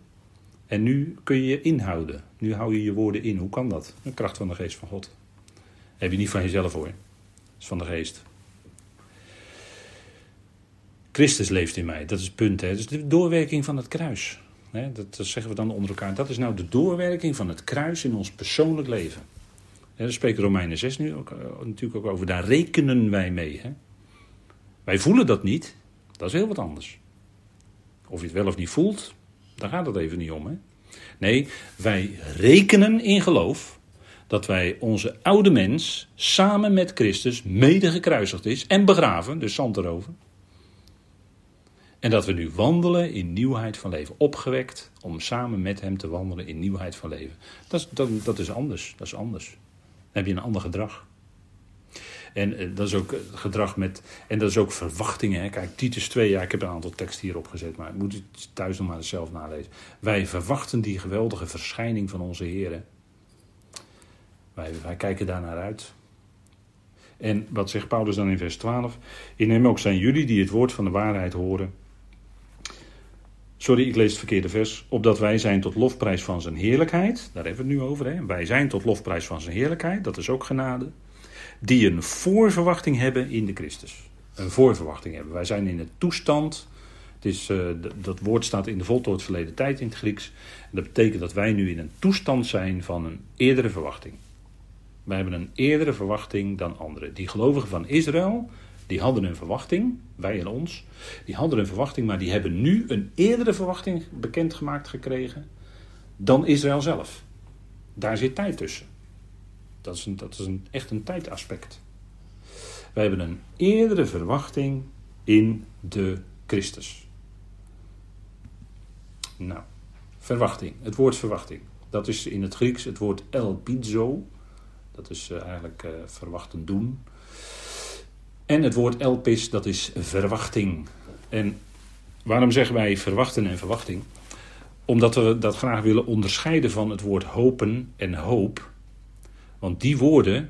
En nu kun je je inhouden. Nu hou je je woorden in. Hoe kan dat? De kracht van de geest van God. heb je niet van jezelf hoor is van de geest. Christus leeft in mij, dat is het punt. Hè? Dus de doorwerking van het kruis. Hè, dat, dat zeggen we dan onder elkaar. Dat is nou de doorwerking van het kruis in ons persoonlijk leven. Hè, daar spreekt Romeinen 6 nu ook, uh, natuurlijk ook over. Daar rekenen wij mee. Hè. Wij voelen dat niet. Dat is heel wat anders. Of je het wel of niet voelt, daar gaat het even niet om. Hè. Nee, wij rekenen in geloof dat wij onze oude mens samen met Christus mede gekruisigd is en begraven, dus zand erover. En dat we nu wandelen in nieuwheid van leven. Opgewekt om samen met hem te wandelen in nieuwheid van leven. Dat is, dat, dat is anders. Dat is anders. Dan heb je een ander gedrag. En eh, dat is ook gedrag met. En dat is ook verwachtingen. Hè. Kijk, Titus 2, ja, ik heb een aantal teksten hierop gezet, maar moet u thuis nog maar zelf nalezen. Wij verwachten die geweldige verschijning van onze Heer. Wij, kijken daar naar uit. En wat zegt Paulus dan in vers 12? In hem ook zijn jullie die het woord van de waarheid horen. Sorry, ik lees het verkeerde vers. Opdat wij zijn tot lofprijs van zijn heerlijkheid. Daar hebben we het nu over. Hè? Wij zijn tot lofprijs van zijn heerlijkheid. Dat is ook genade. Die een voorverwachting hebben in de Christus. Een voorverwachting hebben. Wij zijn in een toestand. Het is, uh, dat woord staat in de voltooid verleden tijd in het Grieks. Dat betekent dat wij nu in een toestand zijn van een eerdere verwachting. Wij hebben een eerdere verwachting dan anderen. Die gelovigen van Israël, die hadden een verwachting, wij en ons, die hadden een verwachting, maar die hebben nu een eerdere verwachting bekendgemaakt gekregen dan Israël zelf. Daar zit tijd tussen. Dat is, een, dat is een, echt een tijdaspect. Wij hebben een eerdere verwachting in de Christus. Nou, verwachting. Het woord verwachting. Dat is in het Grieks het woord elpizo. Dat is uh, eigenlijk uh, verwachten doen. En het woord elpis, dat is verwachting. En waarom zeggen wij verwachten en verwachting? Omdat we dat graag willen onderscheiden van het woord hopen en hoop. Want die woorden,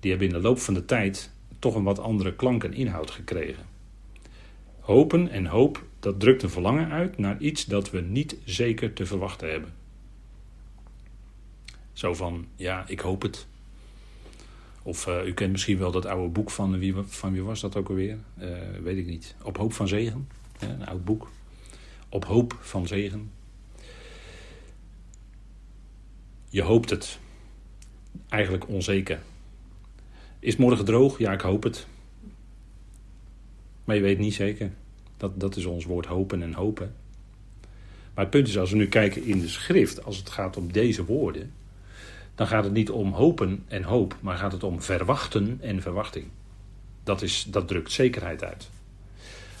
die hebben in de loop van de tijd toch een wat andere klank en inhoud gekregen. Hopen en hoop, dat drukt een verlangen uit naar iets dat we niet zeker te verwachten hebben. Zo van, ja, ik hoop het. Of uh, u kent misschien wel dat oude boek van wie, van wie was dat ook alweer? Uh, weet ik niet. Op hoop van zegen. Een oud boek. Op hoop van zegen. Je hoopt het. Eigenlijk onzeker. Is morgen droog? Ja, ik hoop het. Maar je weet niet zeker. Dat, dat is ons woord hopen en hopen. Maar het punt is, als we nu kijken in de schrift, als het gaat om deze woorden, dan gaat het niet om hopen en hoop, maar gaat het om verwachten en verwachting. Dat, is, dat drukt zekerheid uit.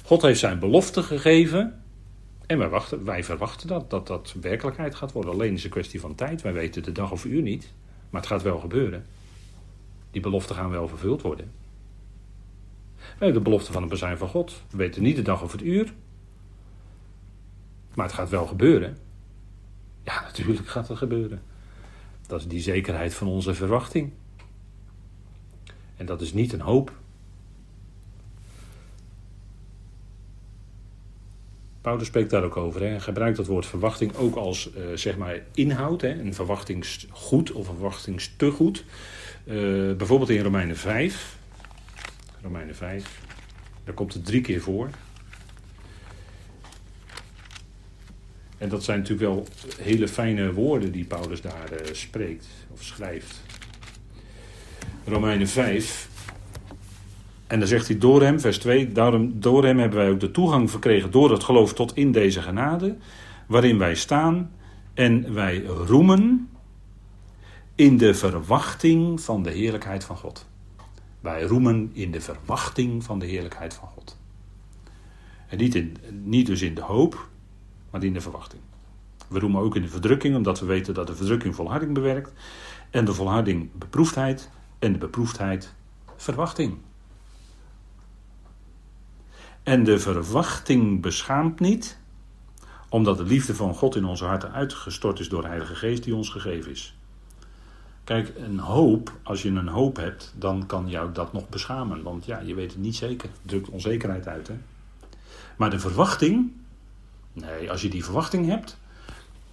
God heeft zijn belofte gegeven en wij, wachten, wij verwachten dat, dat dat werkelijkheid gaat worden. Alleen is het een kwestie van tijd. Wij weten de dag of uur niet, maar het gaat wel gebeuren. Die beloften gaan wel vervuld worden. Wij hebben de belofte van het bezijn van God. We weten niet de dag of het uur, maar het gaat wel gebeuren. Ja, natuurlijk gaat het gebeuren. Dat is die zekerheid van onze verwachting. En dat is niet een hoop. Paulus spreekt daar ook over. Hij gebruikt dat woord verwachting ook als uh, zeg maar inhoud. Hè, een verwachtingsgoed of een verwachtingstegoed. Uh, bijvoorbeeld in Romeinen 5. Romeinen 5. Daar komt het drie keer voor. En dat zijn natuurlijk wel hele fijne woorden die Paulus daar uh, spreekt of schrijft. Romeinen 5. En dan zegt hij door hem, vers 2, daarom, door hem hebben wij ook de toegang verkregen door het geloof tot in deze genade, waarin wij staan en wij roemen in de verwachting van de heerlijkheid van God. Wij roemen in de verwachting van de heerlijkheid van God. En niet, in, niet dus in de hoop, maar in de verwachting. We roemen ook in de verdrukking, omdat we weten dat de verdrukking volharding bewerkt. En de volharding beproefdheid. En de beproefdheid verwachting. En de verwachting beschaamt niet, omdat de liefde van God in onze harten uitgestort is door de Heilige Geest die ons gegeven is. Kijk, een hoop, als je een hoop hebt, dan kan jou dat nog beschamen. Want ja, je weet het niet zeker. Het drukt onzekerheid uit. Hè? Maar de verwachting, Nee, als je die verwachting hebt,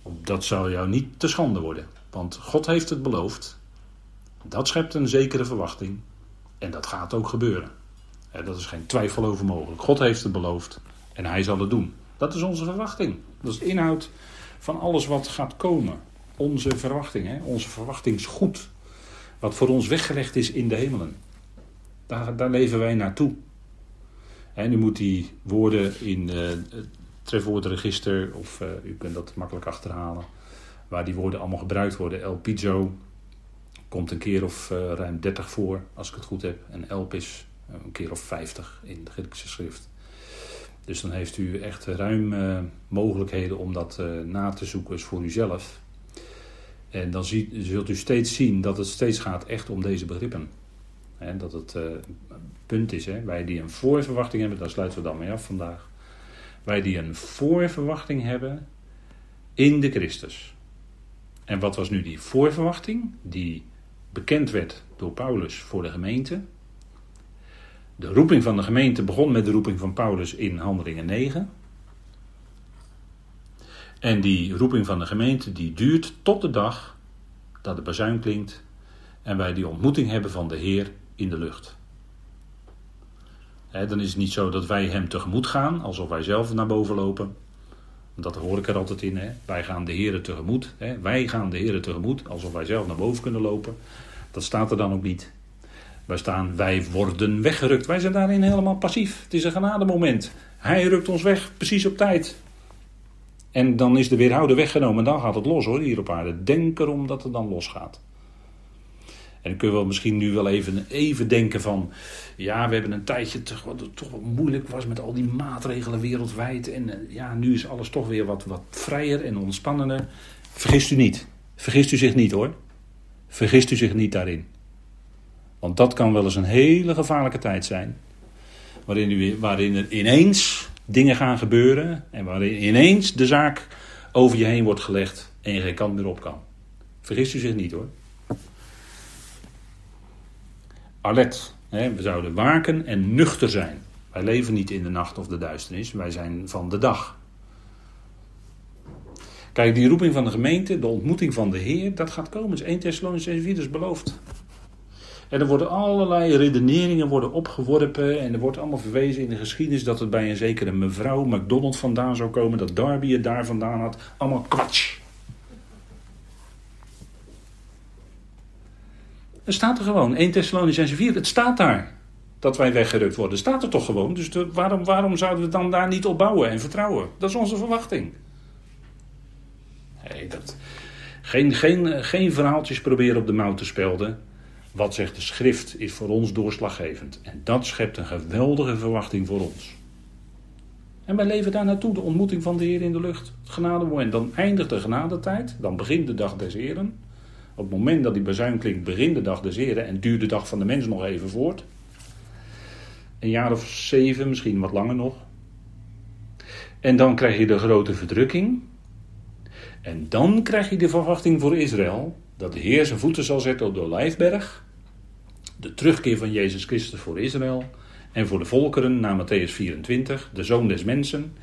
dat zal jou niet te schande worden. Want God heeft het beloofd. Dat schept een zekere verwachting. En dat gaat ook gebeuren. Dat is geen twijfel over mogelijk. God heeft het beloofd en hij zal het doen. Dat is onze verwachting. Dat is de inhoud van alles wat gaat komen. Onze verwachting, hè? onze verwachtingsgoed. Wat voor ons weggelegd is in de hemelen. Daar, daar leven wij naartoe. En u moet die woorden in het trefwoordenregister, of uh, u kunt dat makkelijk achterhalen, waar die woorden allemaal gebruikt worden. El Pizo komt een keer of uh, ruim 30 voor, als ik het goed heb. En Elp is een keer of 50 in de Griekse schrift. Dus dan heeft u echt ruim mogelijkheden om dat na te zoeken voor uzelf. En dan ziet, zult u steeds zien dat het steeds gaat echt om deze begrippen. He, dat het punt is, hè, wij die een voorverwachting hebben, daar sluiten we dan mee af vandaag. Wij die een voorverwachting hebben in de Christus. En wat was nu die voorverwachting? Die bekend werd door Paulus voor de gemeente. De roeping van de gemeente begon met de roeping van Paulus in Handelingen 9. En die roeping van de gemeente die duurt tot de dag dat de bazuin klinkt en wij die ontmoeting hebben van de Heer in de lucht. Dan is het niet zo dat wij hem tegemoet gaan, alsof wij zelf naar boven lopen. Dat hoor ik er altijd in. Wij gaan de Heer tegemoet. Wij gaan de Heer tegemoet, alsof wij zelf naar boven kunnen lopen. Dat staat er dan ook niet. Wij staan, wij worden weggerukt. Wij zijn daarin helemaal passief. Het is een genademoment. Hij rukt ons weg, precies op tijd. En dan is de weerhouder weggenomen en dan gaat het los hoor, hier op aarde. Denk erom dat het dan losgaat. En dan kunnen we misschien nu wel even, even denken van... Ja, we hebben een tijdje toch, wat het toch wat moeilijk was met al die maatregelen wereldwijd. En eh, ja, nu is alles toch weer wat, wat vrijer en ontspannender. Vergist u niet. Vergist u zich niet hoor. Vergist u zich niet daarin. Want dat kan wel eens een hele gevaarlijke tijd zijn. Waarin, u, waarin er ineens dingen gaan gebeuren en waarin ineens de zaak over je heen wordt gelegd en je geen kant meer op kan. Vergist u zich niet hoor. Alert, we zouden waken en nuchter zijn. Wij leven niet in de nacht of de duisternis, wij zijn van de dag. Kijk, die roeping van de gemeente, de ontmoeting van de Heer, dat gaat komen. is 1 Thessalonians 4 is beloofd. En er worden allerlei redeneringen worden opgeworpen. En er wordt allemaal verwezen in de geschiedenis dat het bij een zekere mevrouw McDonald vandaan zou komen. Dat Darby het daar vandaan had. Allemaal kwatsch. Het staat er gewoon. 1 Thessalonians 4, het staat daar. Dat wij weggerukt worden. Staat er toch gewoon. Dus waarom, waarom zouden we dan daar niet op bouwen en vertrouwen? Dat is onze verwachting. Hey, dat, geen, geen, geen verhaaltjes proberen op de mouw te spelden. Wat zegt de schrift is voor ons doorslaggevend. En dat schept een geweldige verwachting voor ons. En wij leven daar naartoe, de ontmoeting van de Heer in de lucht. Het genademoment. Dan eindigt de genadetijd, dan begint de dag des Heren. Op het moment dat die bezuin klinkt, begint de dag des Heren en duurt de dag van de mens nog even voort. Een jaar of zeven, misschien wat langer nog. En dan krijg je de grote verdrukking. En dan krijg je de verwachting voor Israël dat de Heer zijn voeten zal zetten op de Olijfberg. De terugkeer van Jezus Christus voor Israël. En voor de volkeren, na Matthäus 24, de zoon des mensen.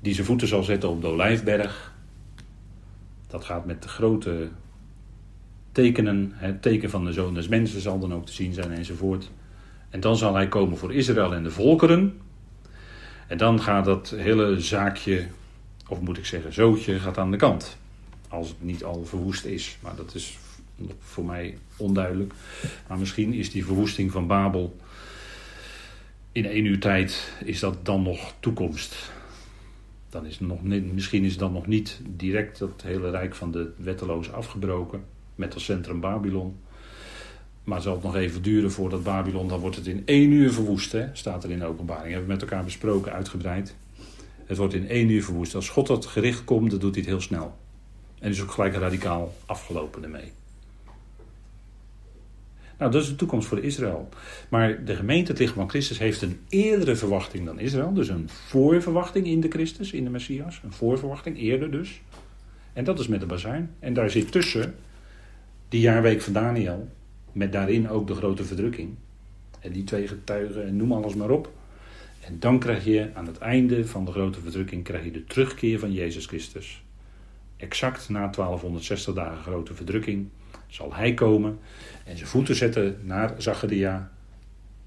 Die zijn voeten zal zetten op de Olijfberg. Dat gaat met de grote tekenen. Het teken van de zoon des mensen zal dan ook te zien zijn enzovoort. En dan zal hij komen voor Israël en de volkeren. En dan gaat dat hele zaakje, of moet ik zeggen zootje, gaat aan de kant. Als het niet al verwoest is. Maar dat is voor mij onduidelijk. Maar misschien is die verwoesting van Babel in één uur tijd, is dat dan nog toekomst. Dan is nog, misschien is dan nog niet direct dat hele rijk van de wetteloos afgebroken. Met als centrum Babylon. Maar zal het nog even duren voordat Babylon, dan wordt het in één uur verwoest. Hè? Staat er in de openbaring. Hebben we met elkaar besproken, uitgebreid. Het wordt in één uur verwoest. Als God tot gericht komt, dan doet hij het heel snel. En is ook gelijk radicaal afgelopen ermee. Nou, dat is de toekomst voor Israël. Maar de gemeente, het lichaam van Christus, heeft een eerdere verwachting dan Israël. Dus een voorverwachting in de Christus, in de Messias. Een voorverwachting, eerder dus. En dat is met de bazuin. En daar zit tussen die jaarweek van Daniel, met daarin ook de grote verdrukking. En die twee getuigen, en noem alles maar op. En dan krijg je aan het einde van de grote verdrukking krijg je de terugkeer van Jezus Christus. Exact na 1260 dagen grote verdrukking zal hij komen en zijn voeten zetten naar Zacharia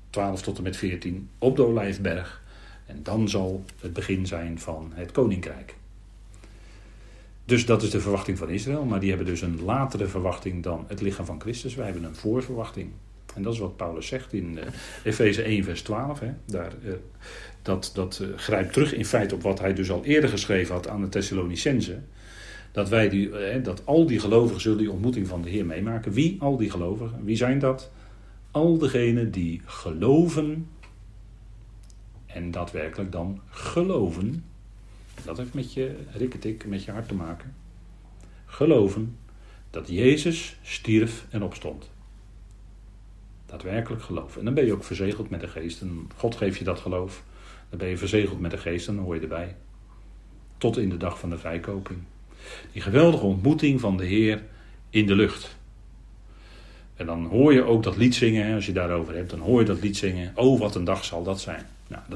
12 tot en met 14 op de Olijfberg. En dan zal het begin zijn van het koninkrijk. Dus dat is de verwachting van Israël. Maar die hebben dus een latere verwachting dan het lichaam van Christus. Wij hebben een voorverwachting. En dat is wat Paulus zegt in uh, Efeze 1, vers 12. Hè. Daar, uh, dat dat uh, grijpt terug in feite op wat hij dus al eerder geschreven had aan de Thessalonicense. Dat, wij die, dat al die gelovigen zullen die ontmoeting van de Heer meemaken. Wie? Al die gelovigen. Wie zijn dat? Al degenen die geloven. En daadwerkelijk dan geloven. Dat heeft met je rikketik, met je hart te maken. Geloven dat Jezus stierf en opstond. Daadwerkelijk geloven. En dan ben je ook verzegeld met de geest. En God geeft je dat geloof. Dan ben je verzegeld met de geest en dan hoor je erbij. Tot in de dag van de vrijkoping. Die geweldige ontmoeting van de Heer in de lucht. En dan hoor je ook dat lied zingen, als je daarover hebt, dan hoor je dat lied zingen. Oh, wat een dag zal dat zijn. Nou, dat